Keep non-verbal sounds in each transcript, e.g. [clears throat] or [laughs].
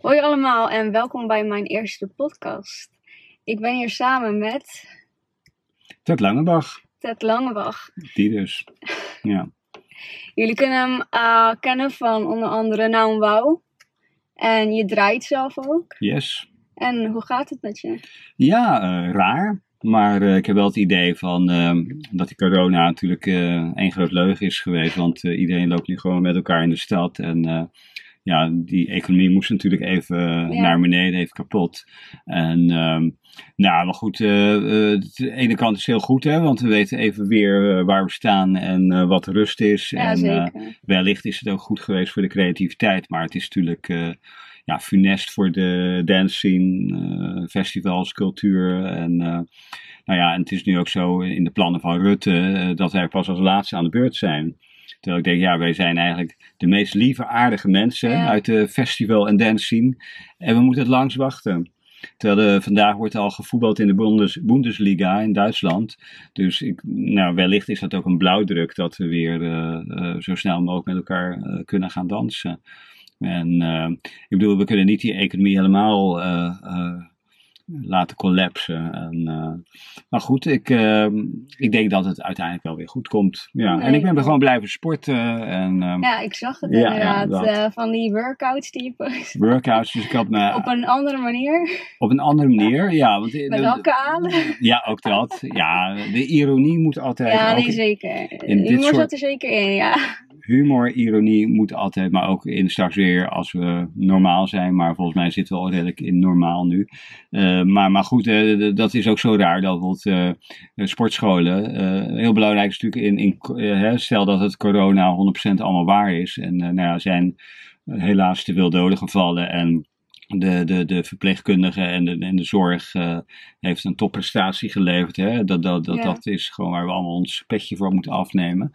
Hoi allemaal en welkom bij mijn eerste podcast. Ik ben hier samen met Ted Langebach, Ted Langebach. die dus. Ja. [laughs] Jullie kunnen hem eh, kennen van onder andere Naam Wauw. En je draait zelf ook. Yes. En hoe gaat het met je? Ja, eh, raar. Maar eh, ik heb wel het idee van dat die corona natuurlijk één groot leugen is geweest. Want iedereen loopt nu gewoon met elkaar in de stad. En ja, die economie moest natuurlijk even Ja. naar beneden, even kapot. En ehm, nou, maar goed, eh, eh, de ene kant is heel goed, hè, want we weten even weer eh, waar we staan en eh, wat rust is. Ja, en, eh, wellicht is het ook goed geweest voor de creativiteit, maar het is natuurlijk eh, ja, funest voor de dance scene, eh, festivals, cultuur. En, eh, nou ja, en het is nu ook zo in de plannen van Rutte eh, dat wij pas als laatste aan de beurt zijn. Terwijl ik denk, ja, wij zijn eigenlijk de meest lieve, aardige mensen Ja. uit de festival- en dance scene. En we moeten het langs wachten. Terwijl de, vandaag wordt al gevoetbald in de Bundes, Bundesliga in Duitsland. Dus ik, nou, wellicht is dat ook een blauwdruk dat we weer eh, eh, zo snel mogelijk met elkaar eh, kunnen gaan dansen. En eh, ik bedoel, we kunnen niet die economie helemaal eh, eh, laten collapsen. En, eh, maar goed, ik, eh, ik denk dat het uiteindelijk wel weer goed komt. Ja. en ik ben gewoon blijven sporten en eh, Ja, ik zag het Ja, inderdaad. eh, van die workouts die je post. workouts. Dus ik had me Op een andere manier. op een andere manier. Ja, want, Met hakken aan. Ja, ook dat. Ja, de ironie moet altijd. Ja, nee, zeker. in dit soort- zat er zeker in, ja. Humor, ironie moet altijd, maar ook in straks weer als we normaal zijn. Maar volgens mij zitten we al redelijk in normaal nu. Eh, maar, maar goed, eh, dat is ook zo raar dat bijvoorbeeld eh, sportscholen. heel belangrijk is natuurlijk in, stel dat het corona 100% allemaal waar is. En nou ja, zijn helaas te veel doden gevallen. En de, de, de verpleegkundigen en de, en de zorg heeft een topprestatie geleverd. Hè? Dat, dat, dat, Ja. dat is gewoon waar we allemaal ons petje voor moeten afnemen.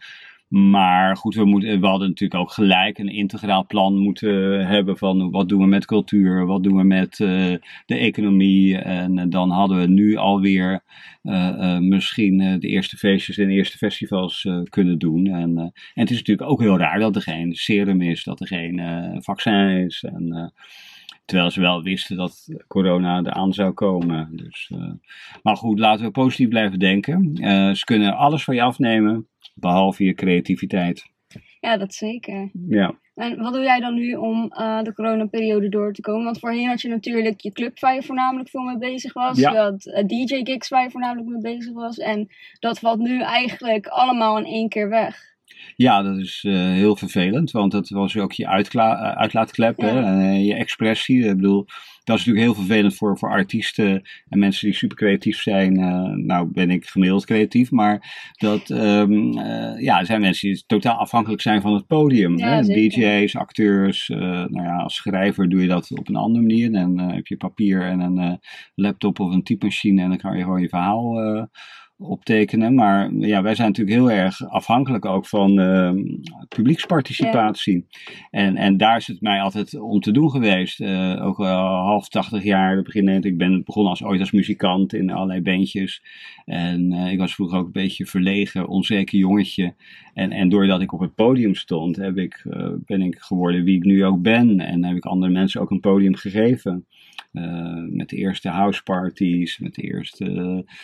Maar goed, we, moeten, we hadden natuurlijk ook gelijk een integraal plan moeten hebben van wat doen we met cultuur, wat doen we met eh, de economie. En eh, dan hadden we nu alweer eh, misschien de eerste feestjes en de eerste festivals kunnen doen. En, en het is natuurlijk ook heel raar dat er geen serum is, dat er geen vaccin is. En, Terwijl ze wel wisten dat corona eraan zou komen. Dus, eh, maar goed, laten we positief blijven denken. Eh, ze kunnen alles van je afnemen, behalve je creativiteit. Ja, dat zeker. Ja, En wat doe jij dan nu om eh, de coronaperiode door te komen? Want voorheen had je natuurlijk je club waar je voornamelijk veel mee bezig was. Ja. Je had DJ-gigs waar je voornamelijk mee bezig was. En dat valt nu eigenlijk allemaal in één keer weg. Ja dat is eh, heel vervelend, want dat was ook je uitkla- eh, uitlaatklep, hè, en, je expressie. Ik bedoel, dat is natuurlijk heel vervelend voor, voor artiesten en mensen die super creatief zijn. Eh, nou ben ik gemiddeld creatief, maar dat ehm, eh, ja, er zijn mensen die totaal afhankelijk zijn van het podium. Ja, hè? DJ's, acteurs. eh, nou ja, als schrijver doe je dat op een andere manier. Dan heb je papier en een laptop of een typemachine en dan kan je gewoon je verhaal optekenen. Maar ja, wij zijn natuurlijk heel erg afhankelijk ook van ehm, publieksparticipatie. En, en daar is het mij altijd om te doen geweest. Eh, ook al half tachtig jaar, begin 90, ik ben begonnen als, ooit als muzikant in allerlei bandjes. En eh, ik was vroeger ook een beetje verlegen, onzeker jongetje. En, en doordat ik op het podium stond, heb ik, eh, ben ik geworden wie ik nu ook ben. En heb ik andere mensen ook een podium gegeven. Eh, met de eerste houseparties, met de eerste eh,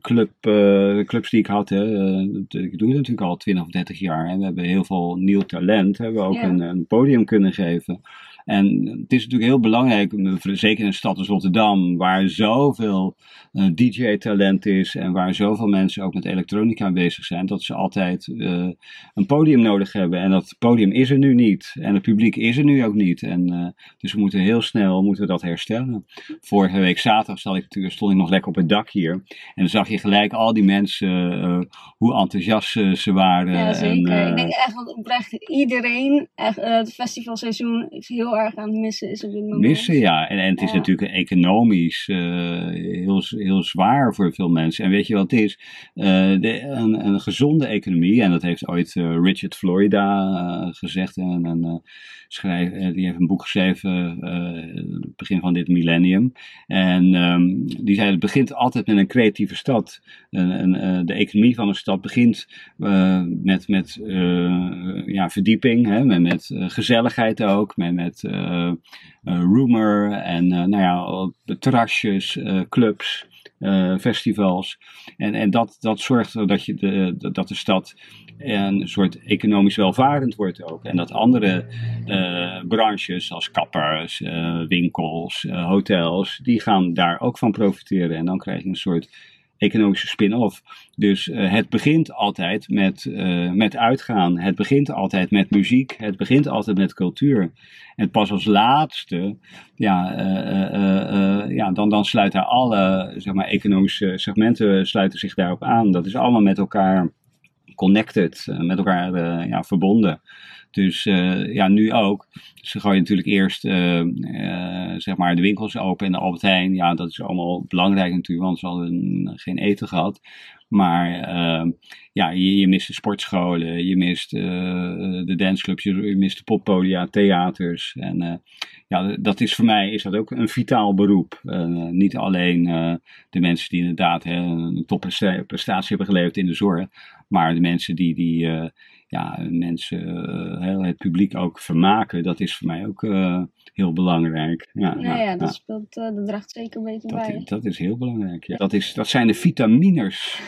club, eh, clubs die ik had. Hè. Ik doe het natuurlijk al 20 of 30 jaar. En we hebben heel veel nieuw talent. Hebben we ook Ja. een, een podium kunnen geven. En het is natuurlijk heel belangrijk, zeker in een stad als Rotterdam, waar zoveel eh, DJ-talent is en waar zoveel mensen ook met elektronica bezig zijn, dat ze altijd eh, een podium nodig hebben. En dat podium is er nu niet. En het publiek is er nu ook niet. En, eh, dus we moeten heel snel moeten we dat herstellen. Vorige week zaterdag zat ik, stond ik nog lekker op het dak hier. En dan zag je gelijk al die mensen, hoe enthousiast ze, ze waren. Ja, zeker. En, ik denk echt, want oprecht iedereen, echt, het festivalseizoen is heel erg aan het missen is op dit moment. Missen, ja. En, en het is Ja. natuurlijk economisch eh, heel, heel zwaar voor veel mensen. En weet je wat het is? Eh, de, een, een gezonde economie, en dat heeft ooit eh, Richard Florida gezegd, schrijver, eh, die heeft een boek geschreven, begin van dit millennium. En ehm, die zei, het begint altijd met een creatieve stad. En, en, de economie van een stad begint met, met ja, verdieping, hè, met, met gezelligheid ook, met, met Rumor en nou ja, terrasjes, clubs. festivals. En, en dat, dat zorgt ervoor dat, je de, dat de stad een soort economisch welvarend wordt ook. En dat andere branches, zoals kappers, winkels, hotels, die gaan daar ook van profiteren. En dan krijg je een soort economische spin-off. Dus uh, het begint altijd met, uh, met uitgaan. Het begint altijd met muziek. Het begint altijd met cultuur. En pas als laatste, ja, uh, ja dan, dan sluiten alle zeg maar, economische segmenten sluiten zich daarop aan. Dat is allemaal met elkaar connected, met elkaar ja, verbonden. Dus uh, ja, nu ook. Ze gooien natuurlijk eerst uh, uh, zeg maar de winkels open en de Albert Heijn. Ja, dat is allemaal belangrijk natuurlijk, want ze hadden geen eten gehad. Maar ja, je, je, mist de sportscholen, je mist de danceclubs, je, je, mist de poppodia, theaters. En ja, dat is voor mij is dat ook een vitaal beroep. niet alleen de mensen die inderdaad hè, een topprestatie hebben geleverd in de zorg, maar de mensen die, die ja, mensen, uh, heel het publiek ook vermaken, dat is voor mij ook uh, heel belangrijk. Ja, ja, ja, dat, speelt, uh, dat draagt zeker een beetje dat bij. Is, dat is heel belangrijk. Ja. Dat, is, dat zijn de vitamines.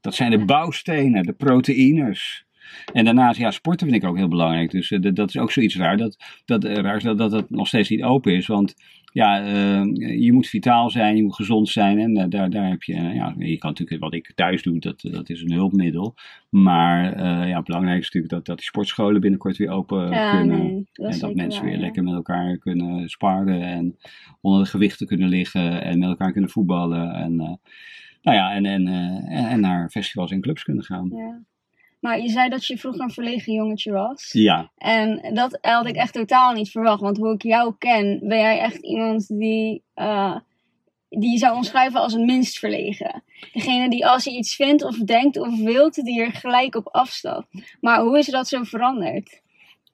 Dat zijn de bouwstenen, de proteïnes. En daarnaast, ja, sporten vind ik ook heel belangrijk. Dus dat is ook zoiets raar. Dat, dat, raar dat, dat het nog steeds niet open is. Want ja, uh, je moet vitaal zijn, je moet gezond zijn. En uh, daar, daar heb je, uh, ja, je kan natuurlijk wat ik thuis doe, dat, dat is een hulpmiddel. Maar ja, belangrijk is natuurlijk dat, dat die sportscholen binnenkort weer open ja, kunnen. Nee, dat en dat mensen waar, weer ja. lekker met elkaar kunnen sparen en onder de gewichten kunnen liggen en met elkaar kunnen voetballen. En, nou ja, en, en, en naar festivals en clubs kunnen gaan. Ja. Maar je zei dat je vroeger een verlegen jongetje was. Ja. En dat had ik echt totaal niet verwacht. Want hoe ik jou ken, ben jij echt iemand die, uh, die je zou omschrijven als een minst verlegen. Degene die als hij iets vindt of denkt of wilt, die er gelijk op afstapt. Maar hoe is dat zo veranderd?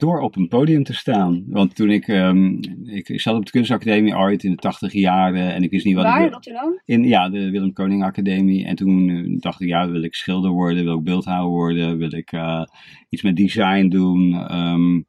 Door op een podium te staan. Want toen ik, um, ik, ik, zat op de kunstacademie ooit in de tachtig jaren en ik wist niet wat Waar, ik Rotterdam? In, ja, de Willem Koning Academie. En toen uh, dacht ik, ja, wil ik schilder worden, wil ik beeldhouwer worden, wil ik uh, iets met design doen. Um,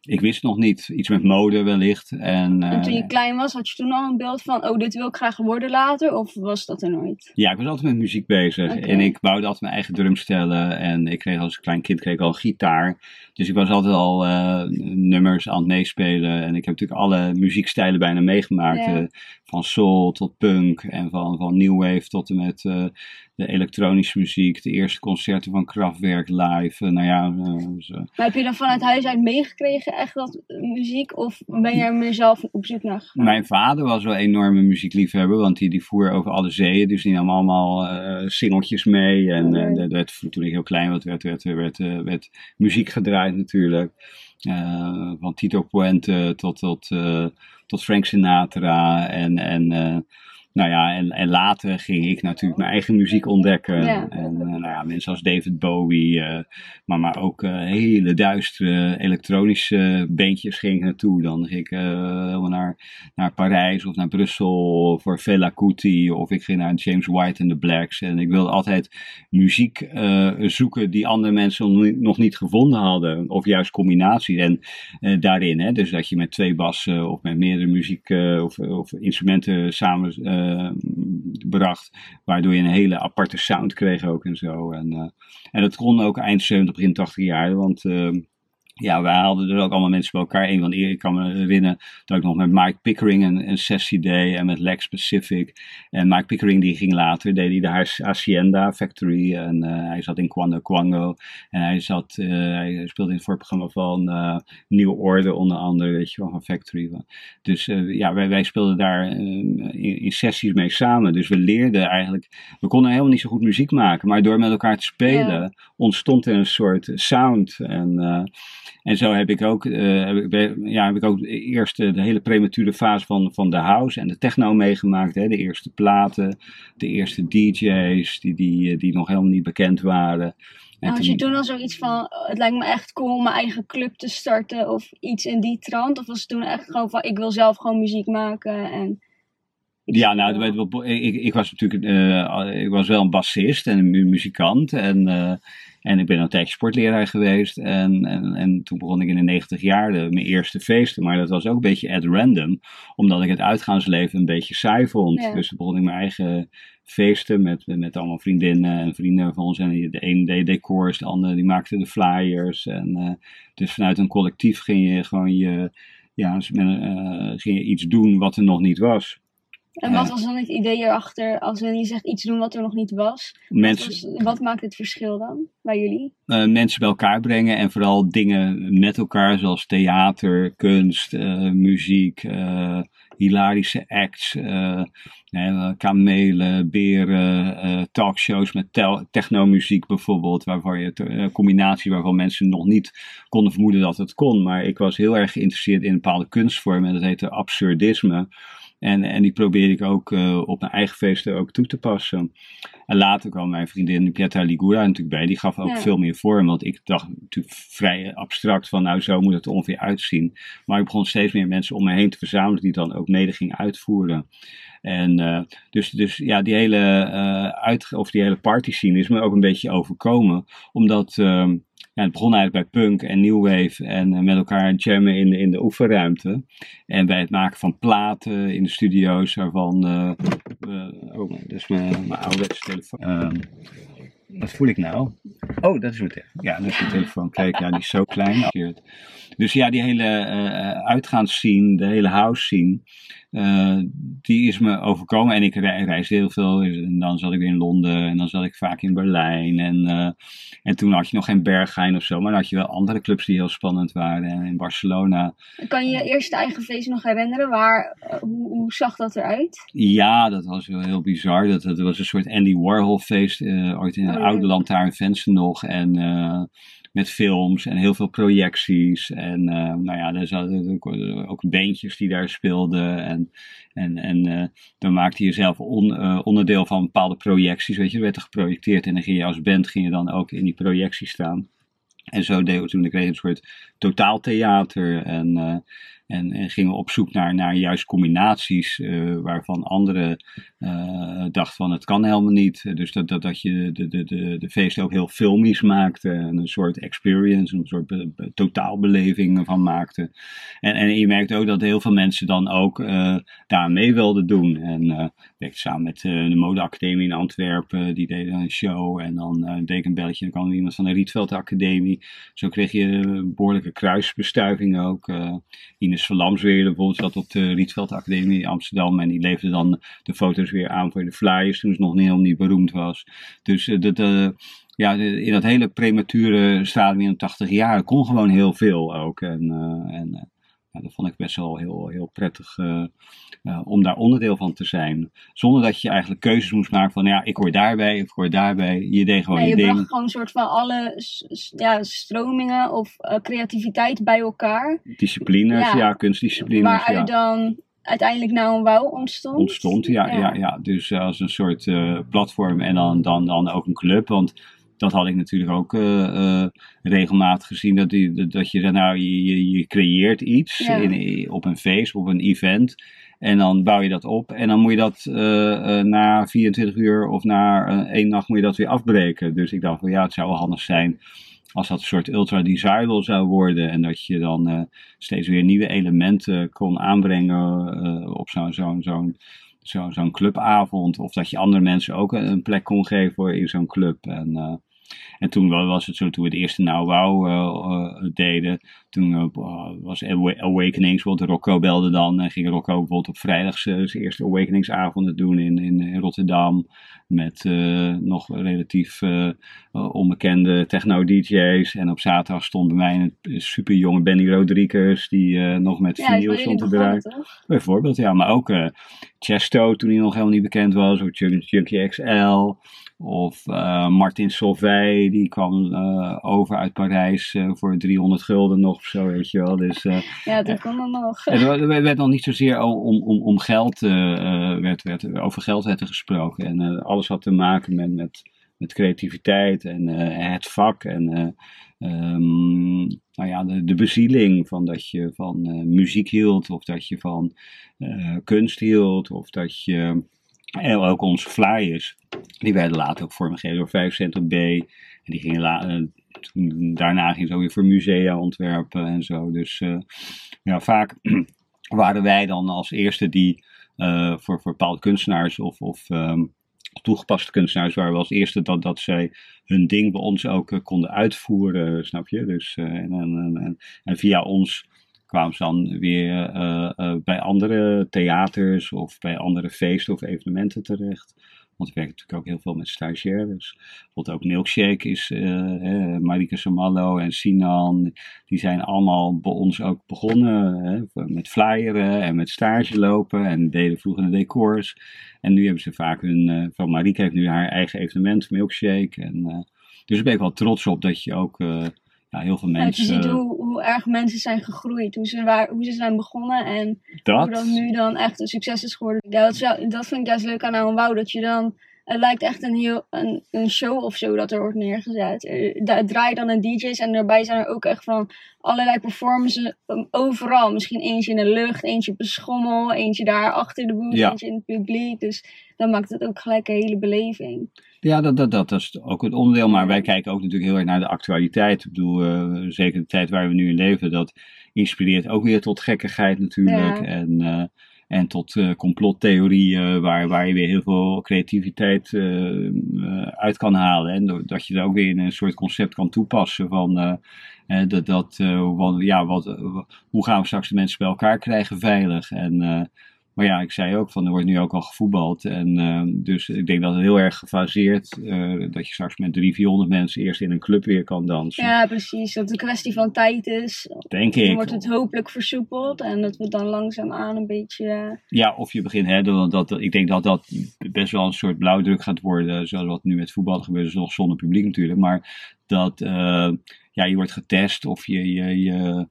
ik wist nog niet, iets met mode wellicht. En, en toen je klein was, had je toen al een beeld van, oh, dit wil ik graag worden later? Of was dat er nooit? Ja, ik was altijd met muziek bezig. En ik bouwde altijd mijn eigen drumstellen. En ik kreeg als klein kind kreeg ik al een gitaar. Dus ik was altijd al uh, nummers aan het meespelen. En ik heb natuurlijk alle muziekstijlen bijna meegemaakt. Ja. Uh, van soul tot punk. En van, van new wave tot en met uh, de elektronische muziek. De eerste concerten van Kraftwerk live. nou ja, zo. Maar heb je dan vanuit huis uit meegekregen echt dat muziek? Of ben je er meer zelf op zoek naar gegaan? Mijn vader was wel een enorme muziekliefhebber. Want die, die voer over alle zeeën. Dus die nam allemaal uh, singeltjes mee. En uh, werd, toen ik heel klein werd, werd, werd, werd, werd muziek gedraaid natuurlijk. Uh, van Tito Puente tot, tot, uh, tot Frank Sinatra. En, en, nou ja, en, en later ging ik natuurlijk mijn eigen muziek ontdekken. Ja. En nou ja, mensen als David Bowie, maar, maar ook hele duistere elektronische beentjes ging ik naartoe. Dan ging ik helemaal naar, naar Parijs of naar Brussel voor Fela Kuti. Of ik ging naar James White en de Blacks. En ik wilde altijd muziek zoeken die andere mensen nog niet gevonden hadden. Of juist combinaties. En daarin, hè, dus dat je met twee bassen of met meerdere muziek of, of, instrumenten samen bracht, waardoor je een hele aparte sound kreeg ook en zo. En, en dat kon ook eind 70, begin 80 jaar, want ja, wij hadden er ook allemaal mensen bij elkaar. Een van de ik kan me herinneren dat ik nog met Mike Pickering een, een sessie deed en met Lex Pacific. En Mike Pickering die ging later, deed hij de Hacienda Factory en uh, hij zat in Quando Quango. En hij, zat, uh, hij speelde in het voorprogramma van uh, Nieuwe Orde onder andere, weet je wel, van Factory. Dus ja, wij, wij speelden daar in, in, sessies mee samen. Dus we leerden eigenlijk, we konden helemaal niet zo goed muziek maken, maar door met elkaar te spelen ja. ontstond er een soort sound en... En zo heb ik ook, uh, heb ik, ja, heb ik ook eerst de hele premature fase van, van de house en de techno meegemaakt. Hè? De eerste platen, de eerste DJ's die, die, die nog helemaal niet bekend waren. En had je toen al zoiets van, het lijkt me echt cool om mijn eigen club te starten of iets in die trant? Of was het toen echt gewoon van, ik wil zelf gewoon muziek maken en... Ja, nou, ik, ik was natuurlijk uh, ik was wel een bassist en een muzikant. En, uh, en ik ben een tijdje sportleraar geweest. En, en, en toen begon ik in de 90 jaar de, mijn eerste feesten. Maar dat was ook een beetje at random. Omdat ik het uitgaansleven een beetje saai vond. Dus toen begon ik mijn eigen feesten met, met allemaal vriendinnen en vrienden van ons. En de een deed decors, de andere die maakte de flyers. En uh, dus vanuit een collectief ging je gewoon je, ja, ging je iets doen wat er nog niet was. En wat was dan het idee erachter als je zegt iets doen wat er nog niet was? Mensen, wat, wat, maakt het verschil dan bij jullie? Uh, mensen bij elkaar brengen en vooral dingen met elkaar zoals theater, kunst, uh, muziek, uh, hilarische acts, kamelen, beren, talkshows met technomuziek bijvoorbeeld, waarvan je een combinatie waarvan mensen nog niet konden vermoeden dat het kon. Maar ik was heel erg geïnteresseerd in een bepaalde kunstvorm en dat heette absurdisme. En, en die probeer ik ook uh, op mijn eigen feesten ook toe te passen. En later kwam mijn vriendin Pietra Ligura natuurlijk bij. Die gaf ook veel meer vorm. Want ik dacht natuurlijk vrij abstract van nou zo moet het ongeveer uitzien. Maar ik begon steeds meer mensen om me heen te verzamelen die dan ook mede gingen uitvoeren. En uh, dus, dus ja, die hele, uh, uit, of die hele party scene is me ook een beetje overkomen. Omdat uh, ja, het begon eigenlijk bij punk en new wave en uh, met elkaar jammen in, in de oefenruimte. En bij het maken van platen in de studio's waarvan... oh, dat is mijn, mijn ouderwetse telefoon. Ehm, wat voel ik nou? Oh, dat is mijn telefoon. Ja, dat is mijn telefoon. Kijk, ja, die is zo klein. Dus ja, die hele uitgaansscene, de hele house scene, die is me overkomen. En ik reis heel veel. En dan zat ik weer in Londen en dan zat ik vaak in Berlijn. En, uh, en toen had je nog geen Berghain of zo, maar dan had je wel andere clubs die heel spannend waren. En in Barcelona. Kan je je eerste eigen feest nog herinneren? Waar, hoe, hoe, zag dat eruit? Ja, dat was wel heel bizar. Dat, dat was een soort Andy Warhol feest. ooit in een oh, oude land daar in Vensen nog. En met films en heel veel projecties. En uh, nou ja, er zaten ook, bandjes die daar speelden. En, en, en uh, dan maakte je zelf on, onderdeel van bepaalde projecties. Weet je, er werd er geprojecteerd en dan ging je als band ging je dan ook in die projectie staan. En zo we toen, ik een soort totaaltheater. En, en, en, gingen we op zoek naar, naar juist combinaties uh, waarvan anderen uh, dachten van het kan helemaal niet. Dus dat, dat, dat je de, de, de, de feesten ook heel filmisch maakte. En een soort experience, een soort be, be, totaalbeleving van maakte. En, en je merkt ook dat heel veel mensen dan ook uh, daar mee wilden doen. En werkte samen met de modeacademie in Antwerpen. Die deden een show. En dan deed ik een belletje. Dan kwam iemand van de Rietveld Academie. Zo kreeg je behoorlijke kruisbestuiving ook. Ines Verlamsweer bijvoorbeeld zat op de Rietveld Academie in Amsterdam. En die leverde dan de foto's weer aan voor de flyers toen ze nog helemaal niet beroemd was. Dus uh, dat, uh, ja, in dat hele premature stadium in de 80 jaar kon gewoon heel veel ook. En, en dat vond ik best wel heel, heel prettig uh, uh, om daar onderdeel van te zijn. Zonder dat je eigenlijk keuzes moest maken van ja, ik hoor daarbij ik hoor daarbij. Je deed gewoon ja, je, je ding. bracht gewoon een soort van alle ja, stromingen of uh, creativiteit bij elkaar. Disciplines, ja, ja kunstdisciplines. Waaruit dan uiteindelijk nou een wouw ontstond. Ontstond, ja. ja. ja, ja. Dus als een soort platform en dan, dan, dan ook een club. Want dat had ik natuurlijk ook uh, uh, regelmatig gezien. Dat, die, dat je, nou, je, je creëert iets in, op een feest, op een event. En dan bouw je dat op. En dan moet je dat uh, na 24 uur of na één nacht moet je dat weer afbreken. Dus ik dacht, well, ja, het zou wel handig zijn als dat een soort ultra desirable zou worden. En dat je dan steeds weer nieuwe elementen kon aanbrengen op zo'n zo'n zo'n zo'n zo clubavond. Of dat je andere mensen ook een plek kon geven in zo'n club. En uh, en toen was het zo, toen we het eerste Nou Wow uh, uh, deden, toen uh, was Awakenings, bijvoorbeeld Rocco belde dan en ging Rocco bijvoorbeeld op vrijdag zijn eerste Awakeningsavonden doen in, in Rotterdam. Met nog relatief onbekende techno-dj's. En op zaterdag stond bij mij een super jonge Benny Rodriguez, die nog met ja, vinyl stond te draaien. Bijvoorbeeld, ja, maar ook Chesto toen hij nog helemaal niet bekend was, of Junkie XL. Of Martin Solveig, die kwam uh, over uit Parijs uh, voor 300 gulden nog of zo, weet je wel. Dus, ja, dat kon dan nog. Er werd nog niet zozeer om, om, om geld, werd, werd, over geld werd er gesproken. En alles had te maken met, met, met creativiteit en het vak. En um, nou ja, de, de bezieling van dat je van eh, muziek hield, of dat je van kunst hield, of dat je. En ook onze flyers, die werden later ook vormgegeven door 5 cent op B. En die gingen toen, daarna ging het ook weer voor musea ontwerpen en zo. Dus ja, vaak [clears throat] waren wij dan als eerste die voor, voor bepaalde kunstenaars of, of um, toegepaste kunstenaars waren we als eerste dat, dat zij hun ding bij ons ook konden uitvoeren, snap je? Dus, en, en, en, via ons kwamen ze dan weer uh, bij andere theaters of bij andere feesten of evenementen terecht. Want ik werk natuurlijk ook heel veel met stagiaires. Bijvoorbeeld ook Milkshake is, uh, Marike Samallo en Sinan, die zijn allemaal bij ons ook begonnen hè, met flyeren en met stage lopen en deden vroeger de decors. En nu hebben ze vaak hun, van Marike heeft nu haar eigen evenement, Milkshake. En, dus daar ben ik wel trots op dat je ook ja, heel veel mensen. Ja, je ziet hoe, hoe erg mensen zijn gegroeid, hoe ze, waar, hoe ze zijn begonnen en dat? hoe dat nu dan echt een succes is geworden. Ja, dat, dat vind ik juist leuk aan Nou Wauw, dat je dan. Het lijkt echt een, heel, een, een show of zo dat er wordt neergezet. Daar draait dan een DJ's en daarbij zijn er ook echt van allerlei performances um, overal. Misschien eentje in de lucht, eentje op een schommel, eentje daar achter de boel, eentje in het publiek. Dus dan maakt het ook gelijk een hele beleving. Ja, dat, dat, dat, is ook het onderdeel. Maar wij kijken ook natuurlijk heel erg naar de actualiteit. Ik bedoel, uh, zeker de tijd waar we nu in leven, dat inspireert ook weer tot gekkigheid natuurlijk. Ja. En, uh, en tot uh, complottheorieën, waar, waar je weer heel veel creativiteit uit kan halen. En dat je dat ook weer in een soort concept kan toepassen van dat, dat ja, wat, hoe gaan we straks de mensen bij elkaar krijgen veilig. En maar ja, ik zei ook van er wordt nu ook al gevoetbald. En uh, dus ik denk dat het heel erg gefaseerd uh, dat je straks met 300, 400 mensen eerst in een club weer kan dansen. Ja, precies. Dat het een kwestie van tijd is. Denk ik. Dan wordt het hopelijk versoepeld en dat we dan langzaamaan een beetje. Ja, of je begint, hè, dat, dat, ik denk dat dat best wel een soort blauwdruk gaat worden. Zoals wat nu met voetbal gebeurt, is nog zonder publiek natuurlijk. Maar dat uh, ja, je wordt getest of je. je, je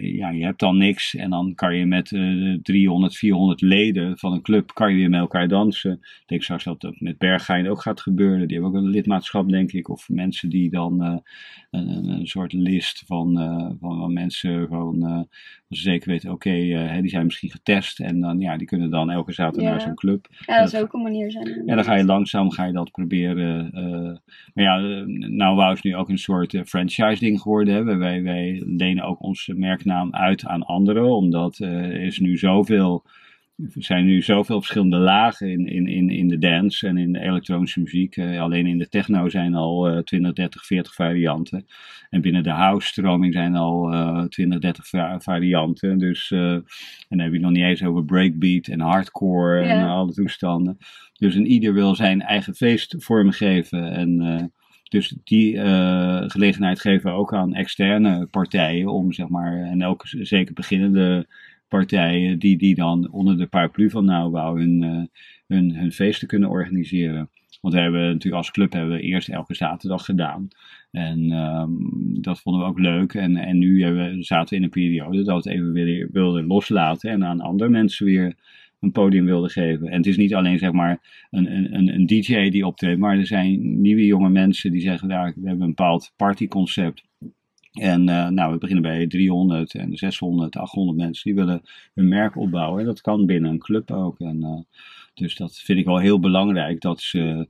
ja, je hebt dan niks en dan kan je met uh, 300, 400 leden van een club kan je weer met elkaar dansen. Ik denk straks dat dat met Bergheim ook gaat gebeuren. Die hebben ook een lidmaatschap, denk ik. Of mensen die dan uh, een, een, soort list van, van mensen gewoon ze zeker weten, oké, okay, die zijn misschien getest en dan, ja, die kunnen dan elke zaterdag ja. naar zo'n club. Ja, dat zou ook een manier zijn. Ja, dan ga je langzaam ga je dat proberen. maar ja, nou wou is nu ook een soort franchise ding geworden. Hè. Wij, wij lenen ook onze merknaam uit aan anderen, omdat er is nu zoveel, er zijn nu zoveel verschillende lagen in, in, in, in de dance en in de elektronische muziek. Uh, alleen in de techno zijn al uh, 20, 30, 40 varianten. En binnen de house-stroming zijn al uh, 20, 30 varianten. Dus, uh, en dan heb je nog niet eens over breakbeat en hardcore en alle toestanden. Dus een ieder wil zijn eigen feest vormgeven. En dus die uh, gelegenheid geven we ook aan externe partijen om zeg maar, en ook zeker beginnende partijen die, die dan onder de paraplu van Nauwbouw hun, uh, hun, hun feesten kunnen organiseren. Want we hebben natuurlijk als club hebben we eerst elke zaterdag gedaan. En um, dat vonden we ook leuk. En, en nu hebben we, zaten we in een periode dat we even weer wilden loslaten en aan andere mensen weer een podium wilde geven. En het is niet alleen zeg maar een, een, een DJ die optreedt, maar er zijn nieuwe jonge mensen die zeggen, ja, we hebben een bepaald partyconcept. En uh, nou, we beginnen bij 300 en 600, 800 mensen die willen hun merk opbouwen. En dat kan binnen een club ook. En, uh, dus dat vind ik wel heel belangrijk, dat, ze,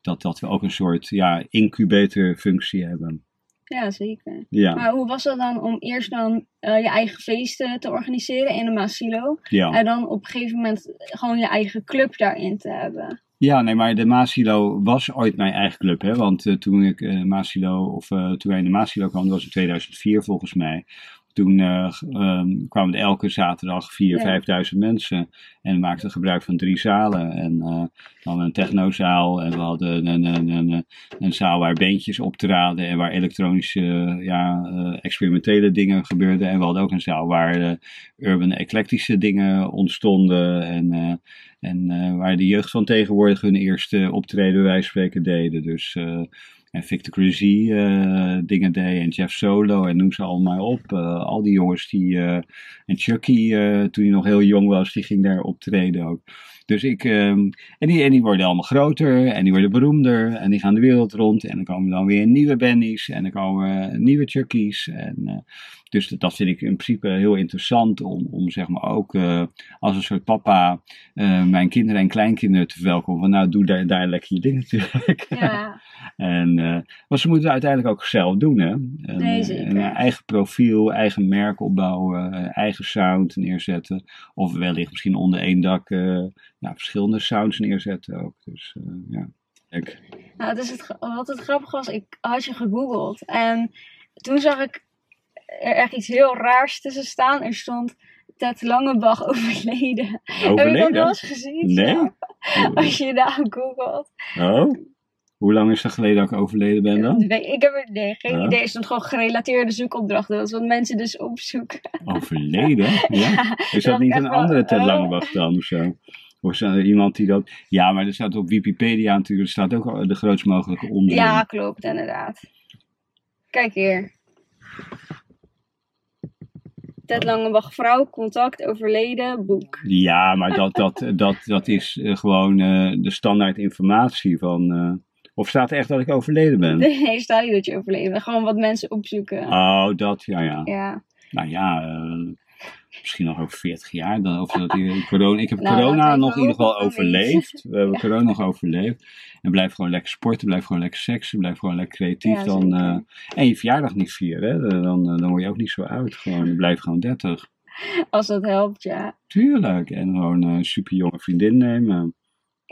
dat, dat we ook een soort ja, incubatorfunctie hebben. Ja, zeker. Ja. Maar hoe was dat dan om eerst dan uh, je eigen feesten te organiseren in de Maasilo? Ja. En dan op een gegeven moment gewoon je eigen club daarin te hebben? Ja, nee, maar de Maasilo was ooit mijn eigen club. Hè? Want uh, toen ik uh, Maasilo, of toen wij in de Maasilo kwamen, dat was in 2004 volgens mij. Toen uh, um, kwamen er elke zaterdag 4.000, ja. 5.000 mensen. En we maakten gebruik van drie zalen. En uh, dan een technozaal. En we hadden een, een, een, een, zaal waar bandjes optraden. En waar elektronische, ja, uh, experimentele dingen gebeurden. En we hadden ook een zaal waar urban eclectische dingen ontstonden. En, en waar de jeugd van tegenwoordig hun eerste optreden, wij spreken, deden. Dus en Victor Crazy uh, dingen deed en Jeff Solo en noem ze allemaal op. Uh, al die jongens die, uh, en Chucky toen hij nog heel jong was, die ging daar optreden ook. Dus ik, ehm, en, die, en die worden allemaal groter en die worden beroemder en die gaan de wereld rond. En dan komen dan weer nieuwe Bennies en dan komen nieuwe Chuckies. En, eh, dus dat vind ik in principe heel interessant om, om zeg maar ook eh, als een soort papa eh, mijn kinderen en kleinkinderen te verwelkomen. Van nou, doe daar, daar lekker je dingen natuurlijk. Ja. [laughs] en, uh, maar ze moeten het uiteindelijk ook zelf doen hè. En, Nee, zeker. en, eigen profiel, eigen merk opbouwen, eigen sound neerzetten. Of wellicht misschien onder één dak ja, verschillende sounds neerzetten ook. Dus ja, kijk. Nou, het, wat het grappige was, ik had je gegoogeld en toen zag ik er echt iets heel raars tussen staan. Er stond Ted Langebach overleden. [laughs] Overleden? Heb je dat wel eens gezien? Nee. Zo? Als je daar googelt. Oh? Hoe lang is dat geleden dat ik overleden ben dan? Nee, ik heb er nee, geen Ja. idee. Er stond gewoon gerelateerde zoekopdrachten. Dat is wat mensen dus opzoeken. Overleden? [laughs] Ja? Is dat niet een andere Ted oh. Langebach dan of zo? Of er iemand die dat... Ja, maar er staat op Wikipedia natuurlijk, er staat ook de grootst mogelijke onder. Ja, klopt, inderdaad. Kijk hier. Ted Langebach, vrouw, contact, overleden, boek. Ja, maar dat, dat, dat, dat is eh, gewoon eh, de standaard informatie van... eh, of staat er echt dat ik overleden ben? [laughs] Nee, staat niet dat je overleden bent. Gewoon wat mensen opzoeken. Oh, dat, ja, ja. Ja. Nou ja, misschien nog over 40 jaar. Dan, of dat die corona, ik heb Nou, corona nog in ieder geval overleefd. We hebben [laughs] corona nog overleefd. En blijf gewoon lekker sporten, blijf gewoon lekker seksen, blijf gewoon lekker creatief. Ja, dan, eh, en je verjaardag niet vieren, hè? dan, eh, dan word je ook niet zo oud. Gewoon, blijf gewoon 30. Als dat helpt, ja. Tuurlijk. En gewoon een super jonge vriendin nemen.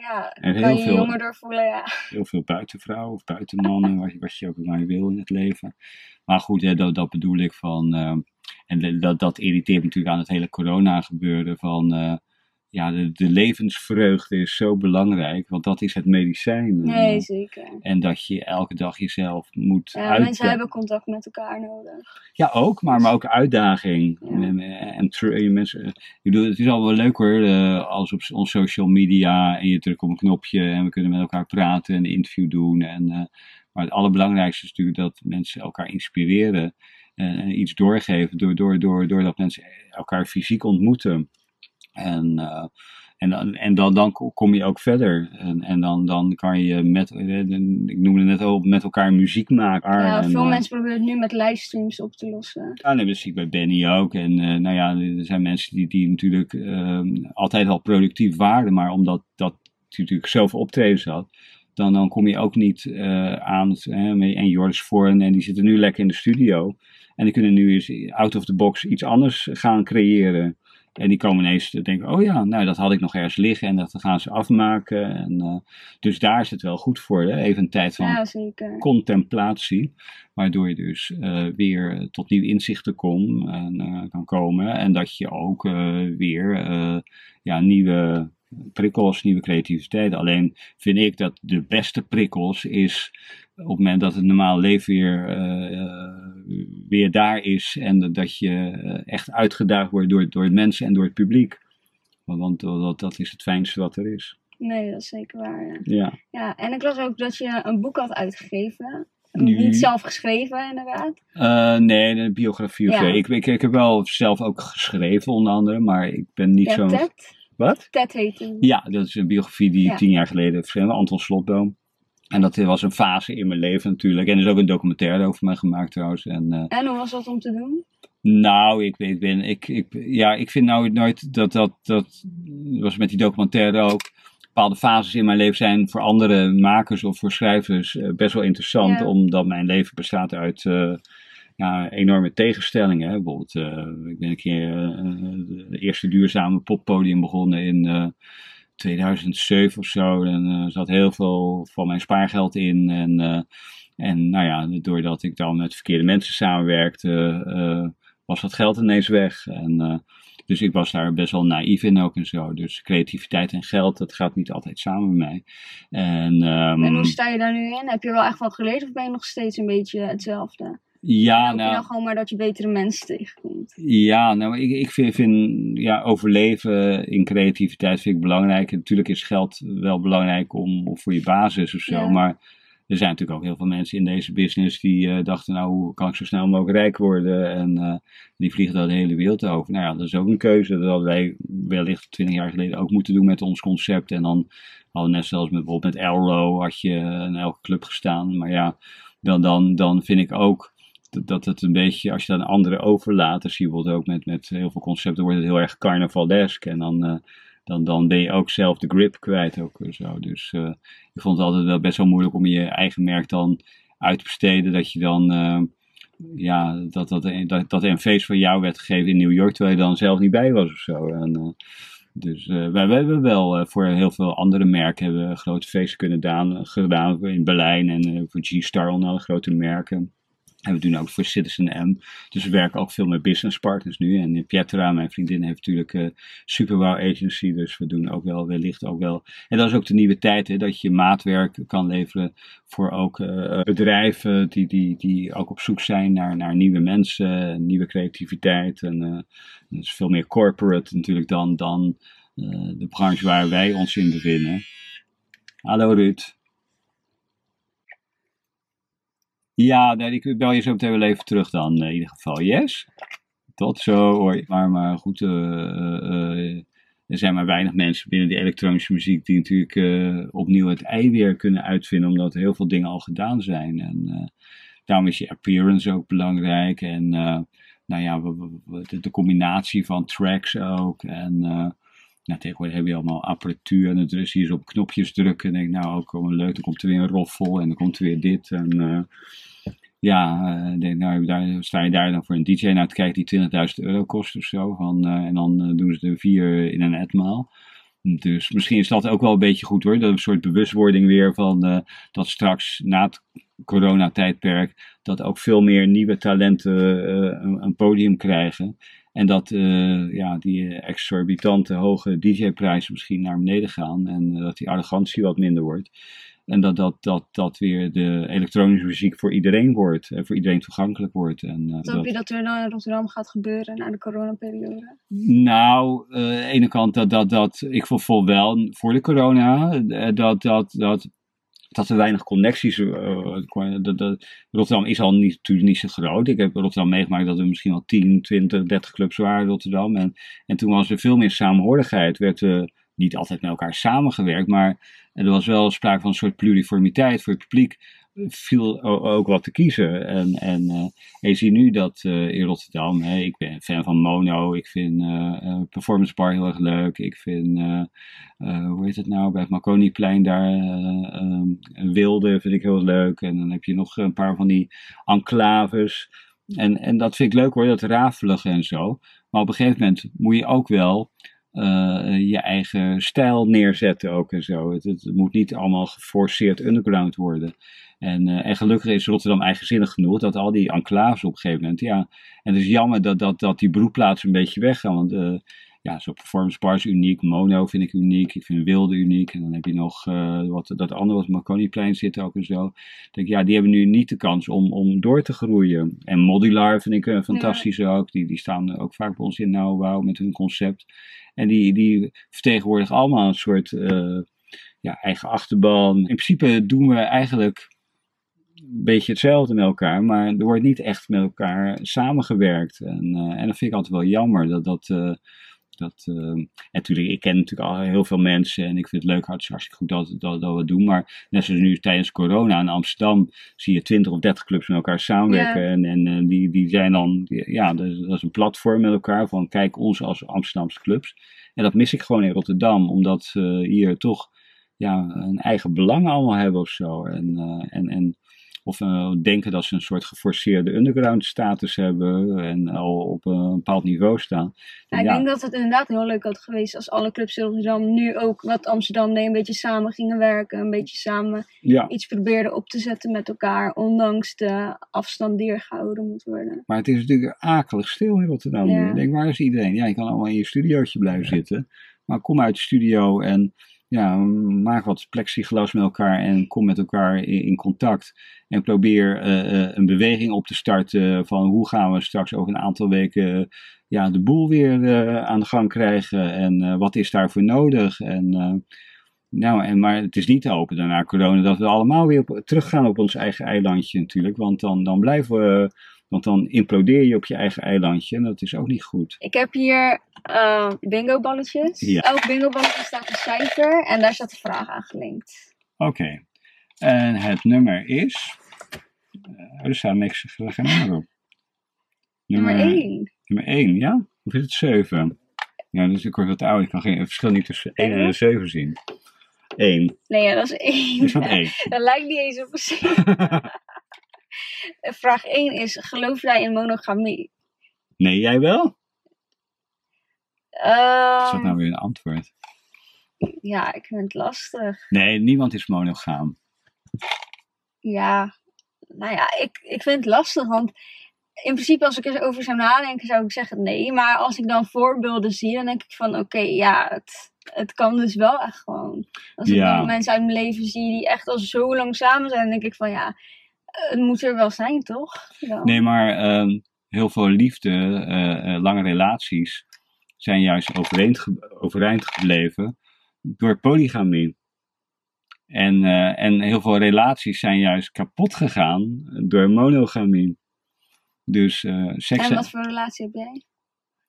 Ja, En kan heel je veel- jonger doorvoelen, ja. Heel veel buitenvrouwen of buitenmannen, wat je, wat je ook maar wil in het leven. Maar goed, hè, dat, dat bedoel ik van. eh, en dat, dat irriteert me natuurlijk aan het hele corona-gebeuren. Van eh, ja, de, de levensvreugde is zo belangrijk, want dat is het medicijn. Nee, En, zeker. en dat je elke dag jezelf moet Ja, uitdagen. mensen hebben contact met elkaar nodig. Ja, ook, maar, maar ook uitdaging. Ja. En, en, mensen, ik bedoel, het is al wel leuk hoor, eh, als op ons social media en je drukt op een knopje en we kunnen met elkaar praten en een interview doen. En, eh, maar het allerbelangrijkste is natuurlijk dat mensen elkaar inspireren en, en iets doorgeven door, door, door, doordat mensen elkaar fysiek ontmoeten. En, eh, en, dan, en dan, dan kom je ook verder. En, en dan, dan kan je met, eh, ik noemde net al, met elkaar muziek maken. Ja, En, veel eh, mensen proberen het nu met livestreams op te lossen. ja, nee, dat zie ik bij Benny ook. En nou ja, er zijn mensen die, die natuurlijk ehm, altijd al productief waren, maar omdat dat natuurlijk zoveel optredens had, dan, dan kom je ook niet aan. Het, en Joris Voorn, en die zitten nu lekker in de studio. En die kunnen nu eens out of the box iets anders gaan creëren. En die komen ineens te denken, oh ja, nou dat had ik nog ergens liggen en dat gaan ze afmaken. En, eh, dus daar is het wel goed voor, hè? even een tijd van Ja, contemplatie, waardoor je dus eh, weer tot nieuwe inzichten kom, en, eh, kan komen en dat je ook weer ja, nieuwe prikkels, nieuwe creativiteit. Alleen vind ik dat de beste prikkels is op het moment dat het normaal leven weer, eh, weer daar is en dat je eh, echt uitgedaagd wordt door, door het mensen en door het publiek. Want, want dat, dat is het fijnste wat er is. Nee, dat is zeker waar. Ja. Ja. ja, en ik las ook dat je een boek had uitgegeven. Nu- Niet zelf geschreven, inderdaad. Eh, nee, een biografie of Ja. Ik, ik, ik heb wel zelf ook geschreven, onder andere, maar ik ben niet zo'n. Ted. Wat? Ted heet. Ja, dat is een biografie die Ja. tien jaar geleden verscheen, Anton Slotboom. En dat was een fase in mijn leven natuurlijk. En er is ook een documentaire over mij gemaakt trouwens. En, eh, En hoe was dat om te doen? nou, ik, ik ben, ik, ik, ja, ik vind nou nooit dat dat, dat was met die documentaire ook. Bepaalde fases in mijn leven zijn voor andere makers of voor schrijvers eh, best wel interessant. Ja. Omdat mijn leven bestaat uit eh, ja, enorme tegenstellingen. Hè. Bijvoorbeeld, ik ben een keer de eerste duurzame poppodium begonnen in 2007 of zo. En er zat heel veel van mijn spaargeld in. En, eh, en nou ja, doordat ik dan met verkeerde mensen samenwerkte, eh, was dat geld ineens weg. En, eh, dus ik was daar best wel naïef in ook en zo. Dus creativiteit en geld, dat gaat niet altijd samen met mij. En, ehm, En hoe sta je daar nu in? Heb je wel echt van geleerd of ben je nog steeds een beetje hetzelfde? Ja, nou, dan gewoon maar dat je betere mensen tegenkomt? Ja, nou, ik, ik vind, vind ja, overleven in creativiteit vind ik belangrijk. En natuurlijk is geld wel belangrijk om, om voor je basis of zo. Ja. Maar er zijn natuurlijk ook heel veel mensen in deze business die dachten, nou, hoe kan ik zo snel mogelijk rijk worden? En die vliegen dan de hele wereld over. Nou ja, dat is ook een keuze. Dat hadden wij wellicht twintig jaar geleden ook moeten doen met ons concept. En dan hadden net zoals met, bijvoorbeeld met Elro had je in elke club gestaan. Maar ja, dan, dan, dan vind ik ook dat het een beetje, als je dan anderen overlaat, zie je bijvoorbeeld ook met, met heel veel concepten, wordt het heel erg carnavalesk. En dan, uh, dan, dan ben je ook zelf de grip kwijt. Ook zo. Dus uh, ik vond het altijd wel best wel moeilijk om je eigen merk dan uit te besteden. Dat je dan, uh, ja, dat, dat, dat, dat een feest voor jou werd gegeven in New York, terwijl je dan zelf niet bij was of zo. En, dus wij, wij, hebben wel voor heel veel andere merken hebben grote feesten kunnen daan, gedaan. In Berlijn en voor G-Star, onder alle grote merken. En we doen ook voor Citizen M. Dus we werken ook veel met business partners nu. En Pietra, mijn vriendin, heeft natuurlijk uh, Superwow Agency. Dus we doen ook wel, wellicht ook wel. En dat is ook de nieuwe tijd, hè, dat je maatwerk kan leveren voor ook uh, bedrijven die, die, die ook op zoek zijn naar, naar nieuwe mensen, nieuwe creativiteit. En dat is veel meer corporate natuurlijk dan, dan de branche waar wij ons in bevinden. Hallo Ruud. Ja, ik bel je zo meteen wel even terug dan, in ieder geval. Yes? Tot zo, hoor. Maar, maar goed, uh, uh, er zijn maar weinig mensen binnen die elektronische muziek die natuurlijk opnieuw het ei weer kunnen uitvinden, omdat heel veel dingen al gedaan zijn. En daarom is je appearance ook belangrijk. En nou ja, de, de, combinatie van tracks ook. En nou, tegenwoordig hebben we allemaal apparatuur en het dus hier op knopjes drukken. En denk nou, ook leuk, dan komt er weer een roffel en dan komt er weer dit. En uh, ja, uh, denk, nou, daar, sta je daar dan voor een DJ naar te kijken die 20.000 euro kost of zo. Van, uh, en dan doen ze er vier in een etmaal. Dus misschien is dat ook wel een beetje goed hoor. Dat een soort bewustwording weer van dat straks na het coronatijdperk dat ook veel meer nieuwe talenten een podium krijgen. En dat uh, ja, die exorbitante hoge DJ-prijzen misschien naar beneden gaan. En uh, dat die arrogantie wat minder wordt. En dat dat, dat dat weer de elektronische muziek voor iedereen wordt. En voor iedereen toegankelijk wordt. En, uh, dat... je dat er dan in Rotterdam gaat gebeuren na de coronaperiode? Nou, aan de ene kant dat, dat, dat ik voel wel voor de corona. Dat, dat, dat dat er weinig connecties. Uh, Rotterdam is al niet, natuurlijk niet zo groot. Ik heb Rotterdam meegemaakt dat er misschien al 10, 20, 30 clubs waren Rotterdam. En, en toen was er veel meer samenhorigheid. Werd niet altijd met elkaar samengewerkt, maar er was wel sprake van een soort pluriformiteit voor het publiek viel ook wat te kiezen. En, en, je ziet nu dat uh, in Rotterdam, hè, ik ben fan van Mono, ik vind uh, Performance Bar heel erg leuk, ik vind, hoe heet het nou, bij het Marconiplein daar, um, Wilde vind ik heel leuk. En dan heb je nog een paar van die enclaves. En, en dat vind ik leuk hoor, dat rafelige en zo. Maar op een gegeven moment moet je ook wel je eigen stijl neerzetten ook en zo. Het, het, moet niet allemaal geforceerd underground worden. En, uh, en gelukkig is Rotterdam eigenzinnig genoeg dat al die enclaves op een gegeven moment, ja. En het is jammer dat, dat, dat die broedplaatsen een beetje weggaan. Want uh, ja, zo'n performance bar is uniek. Mono vind ik uniek. Ik vind Wilde uniek. En dan heb je nog uh, wat, dat andere wat Marconiplein zit ook en zo. Denk, ja, die hebben nu niet de kans om, om door te groeien. En Modular vind ik fantastisch ja. ook. Die, die staan ook vaak bij ons in nauwbouw met hun concept. En die, die vertegenwoordigen allemaal een soort ja, eigen achterban. In principe doen we eigenlijk een beetje hetzelfde met elkaar, maar er wordt niet echt met elkaar samengewerkt. En, uh, en dat vind ik altijd wel jammer. Dat, dat, uh, dat, uh, en natuurlijk, ik ken natuurlijk al heel veel mensen en ik vind het leuk, hartstikke goed dat, dat, dat we het doen. Maar net zoals nu tijdens corona in Amsterdam zie je 20 of 30 clubs met elkaar samenwerken. Ja. En, en die, die zijn dan, ja, dat is, dat is een platform met elkaar van kijk ons als Amsterdamse clubs. En dat mis ik gewoon in Rotterdam, omdat hier toch ja, een eigen belang allemaal hebben of zo. En, en, en of uh, denken dat ze een soort geforceerde underground status hebben en al op een bepaald niveau staan. Ja, ik ja. denk dat het inderdaad heel leuk had geweest als alle clubs in Rotterdam nu ook wat Amsterdam deed, een beetje samen gingen werken, een beetje samen ja. iets probeerden op te zetten met elkaar, ondanks de afstand die er gehouden moet worden. Maar het is natuurlijk akelig stil in Rotterdam. Ik denk, waar is iedereen? Ja, je kan allemaal in je studiootje blijven zitten, maar kom uit de studio en ja, maak wat plexiglas met elkaar en kom met elkaar in, contact. En probeer uh, uh, een beweging op te starten van hoe gaan we straks over een aantal weken ja, de boel weer aan de gang krijgen. En wat is daarvoor nodig? En Nou, en, maar het is niet te hopen daarna corona dat we allemaal weer op, teruggaan op ons eigen eilandje natuurlijk. Want dan, dan blijven we, want dan implodeer je op je eigen eilandje en dat is ook niet goed. Ik heb hier uh, bingo balletjes. Ja. Elk bingo balletje staat een cijfer en daar staat een vraag aan gelinkt. Oké, en het nummer is. Uh, er staat niks, er geen nummer op. Nummer 1. Nummer 1, ja? Of is het 7? Ja, dus ik word wat oud. Ik kan geen het verschil niet tussen 1 en 7 zien. 1. Nee, ja, dat is 1. Is dat 1? [laughs] Dat lijkt niet eens op een 7. [laughs] [laughs] Vraag 1 is: geloof jij in monogamie? Nee, jij wel? Um, is dat nou weer een antwoord? Ja, ik vind het lastig. Nee, niemand is monogaam. Ja, nou ja, ik, ik vind het lastig, want in principe als ik erover zou nadenken, zou ik zeggen nee. Maar als ik dan voorbeelden zie, dan denk ik van oké, okay, ja, het, het kan dus wel echt gewoon. Als ik Ja. mensen uit mijn leven zie die echt al zo lang samen zijn, dan denk ik van ja, het moet er wel zijn, toch? Dan. Nee, maar ehm, heel veel liefde, eh, eh, lange relaties, zijn juist overeind, ge- overeind gebleven door polygamie. En, eh, en heel veel relaties zijn juist kapot gegaan door monogamie. Dus eh seks. En wat voor relatie heb jij?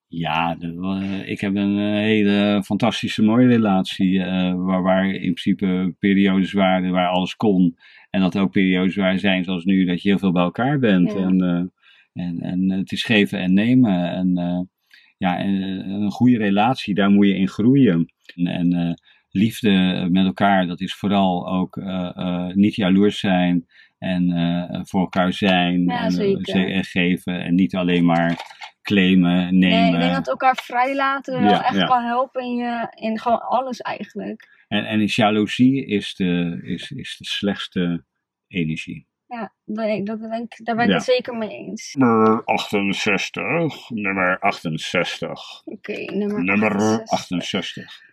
Ja, de- ik heb een eh, hele fantastische mooie relatie. eh, waar, waar in principe periodes waren waar alles kon. En dat er ook periodes waar zijn zoals nu, dat je heel veel bij elkaar bent. Ja. En, eh, en, en het is geven en nemen. En ja, en, een goede relatie, daar moet je in groeien. En, en liefde met elkaar, dat is vooral ook niet jaloers zijn. En voor elkaar zijn. Ja, en geven. En niet alleen maar claimen, nemen. Nee, ik denk dat elkaar vrijlaten wel Ja, echt ja. kan helpen in, je, in gewoon alles eigenlijk. En, en is jaloezie is de, is, is de slechtste energie. Ja, dat, dat denk, daar ben ik Ja. het zeker mee eens. Nummer 68. Nummer 68. Oké, nummer, Nummer 68. 68.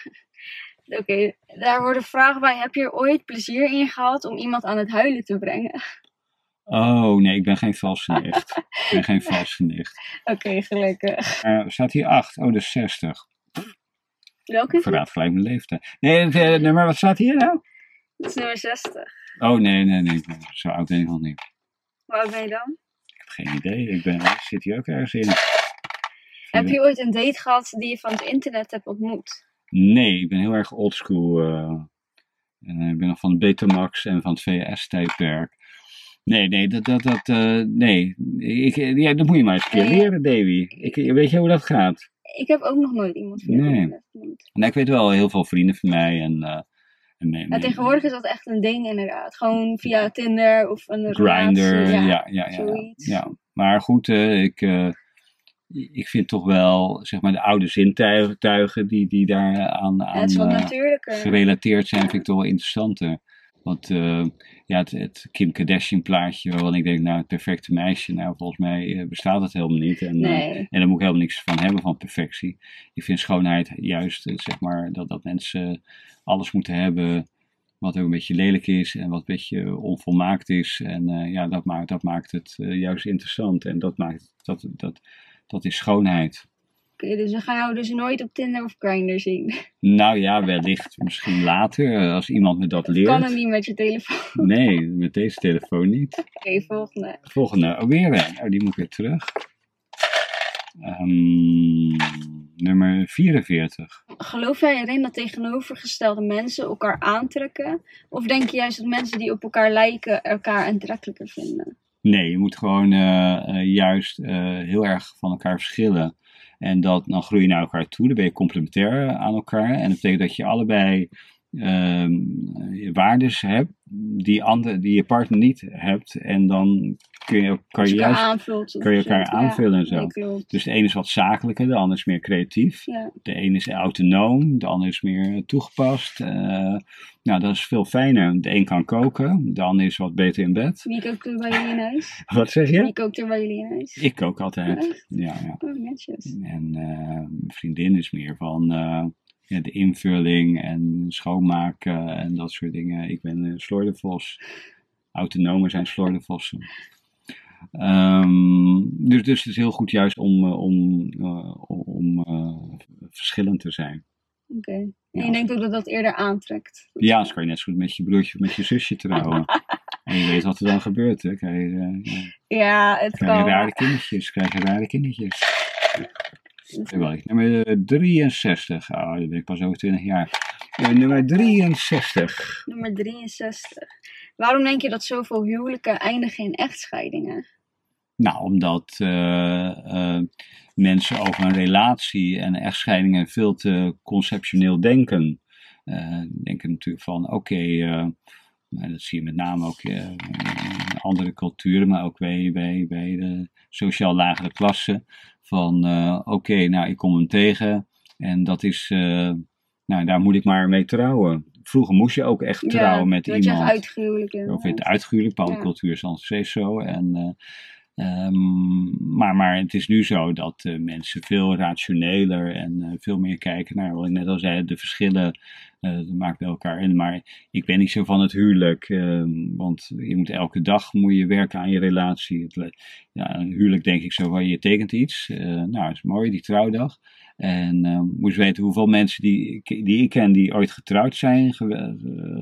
[laughs] Oké, daar worden vragen bij. Heb je er ooit plezier in gehad om iemand aan het huilen te brengen? Oh nee, ik ben geen valse nicht. ik ben geen [laughs] valse nicht. Oké, gelukkig. Eh, staat hier 8. Oh, dus 60. Welke? Ik verraad gelijk mijn leeftijd. Nee, eh, nummer, wat staat hier nou? Dat is nummer 60. Oh nee, nee, nee. Zo oud ben ik nog niet. Hoe oud ben je dan? Ik heb geen idee. Ik ben, ik zit hier ook ergens in. Heb je ooit een date gehad die je van het internet hebt ontmoet? Nee, ik ben heel erg oldschool. eh eh, ik ben nog van Betamax en van het VS-tijdperk. Nee, nee, dat, dat, dat, eh, nee. Ik, ja, dat moet je maar eens een keer Nee. leren, Davy. Ik, weet je hoe dat gaat? Ik heb ook nog nooit iemand via Nee. internet ontmoet. Nou, ik weet wel heel veel vrienden van mij en... eh en nee, Ja, nee, tegenwoordig is dat echt een ding inderdaad. Gewoon via Tinder of een Grinder, relatie, ja, ja, ja. ja, zoiets. ja. Maar goed, eh, ik, eh, ik vind toch wel, zeg maar, de oude zintuigen die, die daar aan, aan eh, gerelateerd zijn, vind ik toch wel interessanter. Want eh, ja, het, het Kim Kardashian plaatje, waarvan ik denk, nou, het perfecte meisje, nou, volgens mij eh, bestaat dat helemaal niet. En, en daar moet ik helemaal niks van hebben van perfectie. Ik vind schoonheid juist, zeg maar, dat, dat mensen alles moeten hebben wat ook een beetje lelijk is en wat een beetje onvolmaakt is. En ja, dat maakt, dat maakt het juist interessant. En dat maakt, dat, dat, dat is schoonheid. Oké, dus we gaan jou dus nooit op Tinder of Grindr zien. Nou ja, wellicht misschien later, eh, als iemand me dat leert. Kan het niet met je telefoon. Nee, met deze telefoon niet. Oké, volgende. Volgende, oh, weer een. Oh, die moet ik weer terug. Ehm, nummer 44. Geloof jij erin dat tegenovergestelde mensen elkaar aantrekken? Of denk je juist dat mensen die op elkaar lijken elkaar aantrekkelijker vinden? Nee, je moet gewoon eh, eh, juist eh, heel erg van elkaar verschillen. En dat, dan groei je naar elkaar toe, dan ben je complementair aan elkaar. En dat betekent dat je allebei ehm waardes hebt die, ander, die je partner niet hebt. En dan kun je, kan je juist aanvult. kun je elkaar aanvullen en zo. Dus de ene is wat zakelijker, de ander is meer creatief. De ene is autonoom, de ander is meer toegepast. Eh, nou, dat is veel fijner. De een kan koken, de ander is wat beter in bed. Wie kookt er bij jullie in huis? [laughs] Wat zeg je? Wie kookt er bij jullie in huis? Ik kook altijd. Echt? Ja, ja. Oh, netjes. En eh, mijn vriendin is meer van eh, ja, de invulling en schoonmaken en dat soort dingen. Ik ben uh, slordenvos. Autonomen zijn slordenvossen. Ehm, dus, dus het is heel goed juist om, eh, om, eh, om eh, verschillend te zijn. Oké. En Ja. je denkt ook dat dat eerder aantrekt. Ja, anders kan je net zo goed met je broertje of met je zusje trouwen. [laughs] en je weet wat er dan gebeurt, hè. Krijg je, ja, het krijg je kan. rare kindertjes, krijg je rare kindertjes. Nummer eh, 63. Oh, dat ben ik pas over 20 jaar. Nummer 63. Nummer 63. Waarom denk je dat zoveel huwelijken eindigen in echtscheidingen? Nou, omdat eh, eh, mensen over een relatie en echtscheidingen veel te conceptioneel denken. Eh, denken natuurlijk van, oké, nou, dat zie je met name ook in andere culturen, maar ook bij, bij, bij de sociaal lagere klassen. Van, oké, nou, ik kom hem tegen en dat is, nou, daar moet ik maar mee trouwen. Vroeger moest je ook echt trouwen met iemand. uitgehuwelijk Of het uitgehuwelijk, bepaalde Ja. cultuur is steeds zo. En, ehm, maar, maar het is nu zo dat eh, mensen veel rationeler en eh, veel meer kijken naar wat ik net al zei, de verschillen eh maakt bij elkaar. En, maar ik ben niet zo van het huwelijk, ehm, want je moet elke dag moet je werken aan je relatie. Het, ja, een huwelijk denk ik zo van je tekent iets, nou is mooi, die trouwdag. En eh moest weten hoeveel mensen die, die ik ken die ooit getrouwd zijn eh,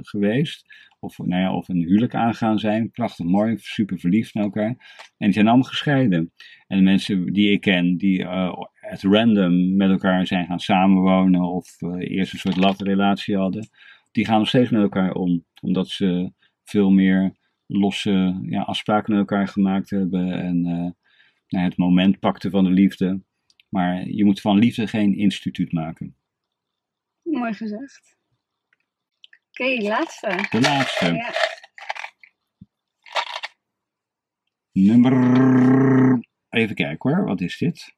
geweest. Of, nou ja, of een huwelijk aangaan zijn. Prachtig mooi, super verliefd naar elkaar. En die zijn allemaal gescheiden. En de mensen die ik ken, die eh at random met elkaar zijn gaan samenwonen. Of eh, eerst een soort latrelatie hadden. Die gaan nog steeds met elkaar om. Omdat ze veel meer losse ja, afspraken met elkaar gemaakt hebben. En eh, nou, het moment pakten van de liefde. Maar je moet van liefde geen instituut maken. Mooi gezegd. Oké, laatste. De laatste. Ja. Nummer. Even kijken hoor, wat is dit?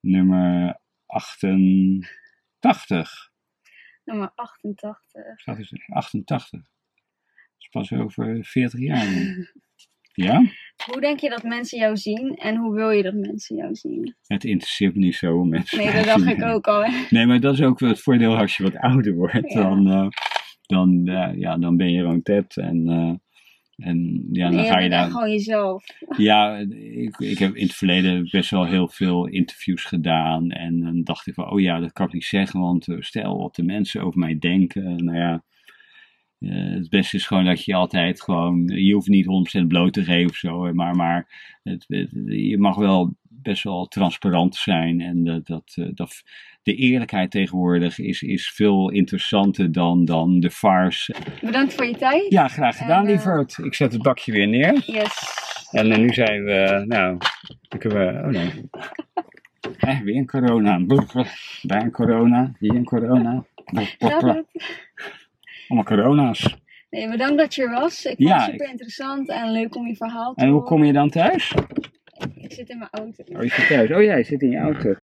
Nummer 88. Nummer 88. Staat is 88. Dat is pas over 40 jaar. [laughs] Ja? Hoe denk je dat mensen jou zien en hoe wil je dat mensen jou zien? Het interesseert me niet zo hoe mensen. Nee, dat dacht ik ook al. hè. Nee, maar dat is ook het voordeel als je wat ouder wordt. Ja. Dan, eh, dan, ja, dan ben je gewoon. En, eh, en ja, dan Nee, ga je daar. gewoon jezelf. [laughs] Ja, ik, ik heb in het verleden best wel heel veel interviews gedaan. En dan dacht ik van, oh ja, dat kan ik niet zeggen, want eh, stel wat de mensen over mij denken. Nou ja, eh, het beste is gewoon dat je altijd gewoon, je hoeft niet 100% bloot te geven of zo, maar, maar het, het- je mag wel best wel transparant zijn. En dat, dat, eh, dat, de eerlijkheid tegenwoordig is, is veel interessanter dan, dan de farce. Bedankt voor je tijd. Ja, graag gedaan, En, eh, lieverd. Ik zet het bakje weer neer. Yes. En nu zijn we, nou, dan kunnen we, oh nee. Eh, weer een corona. Daar een corona, hier een corona. Allemaal corona's. Nee, bedankt dat je er was. Ik vond Ja, het super interessant en leuk om je verhaal te En hoe horen. kom je dan thuis? Ik zit in mijn auto. Oh, je zit thuis. Oh ja, je zit in je auto.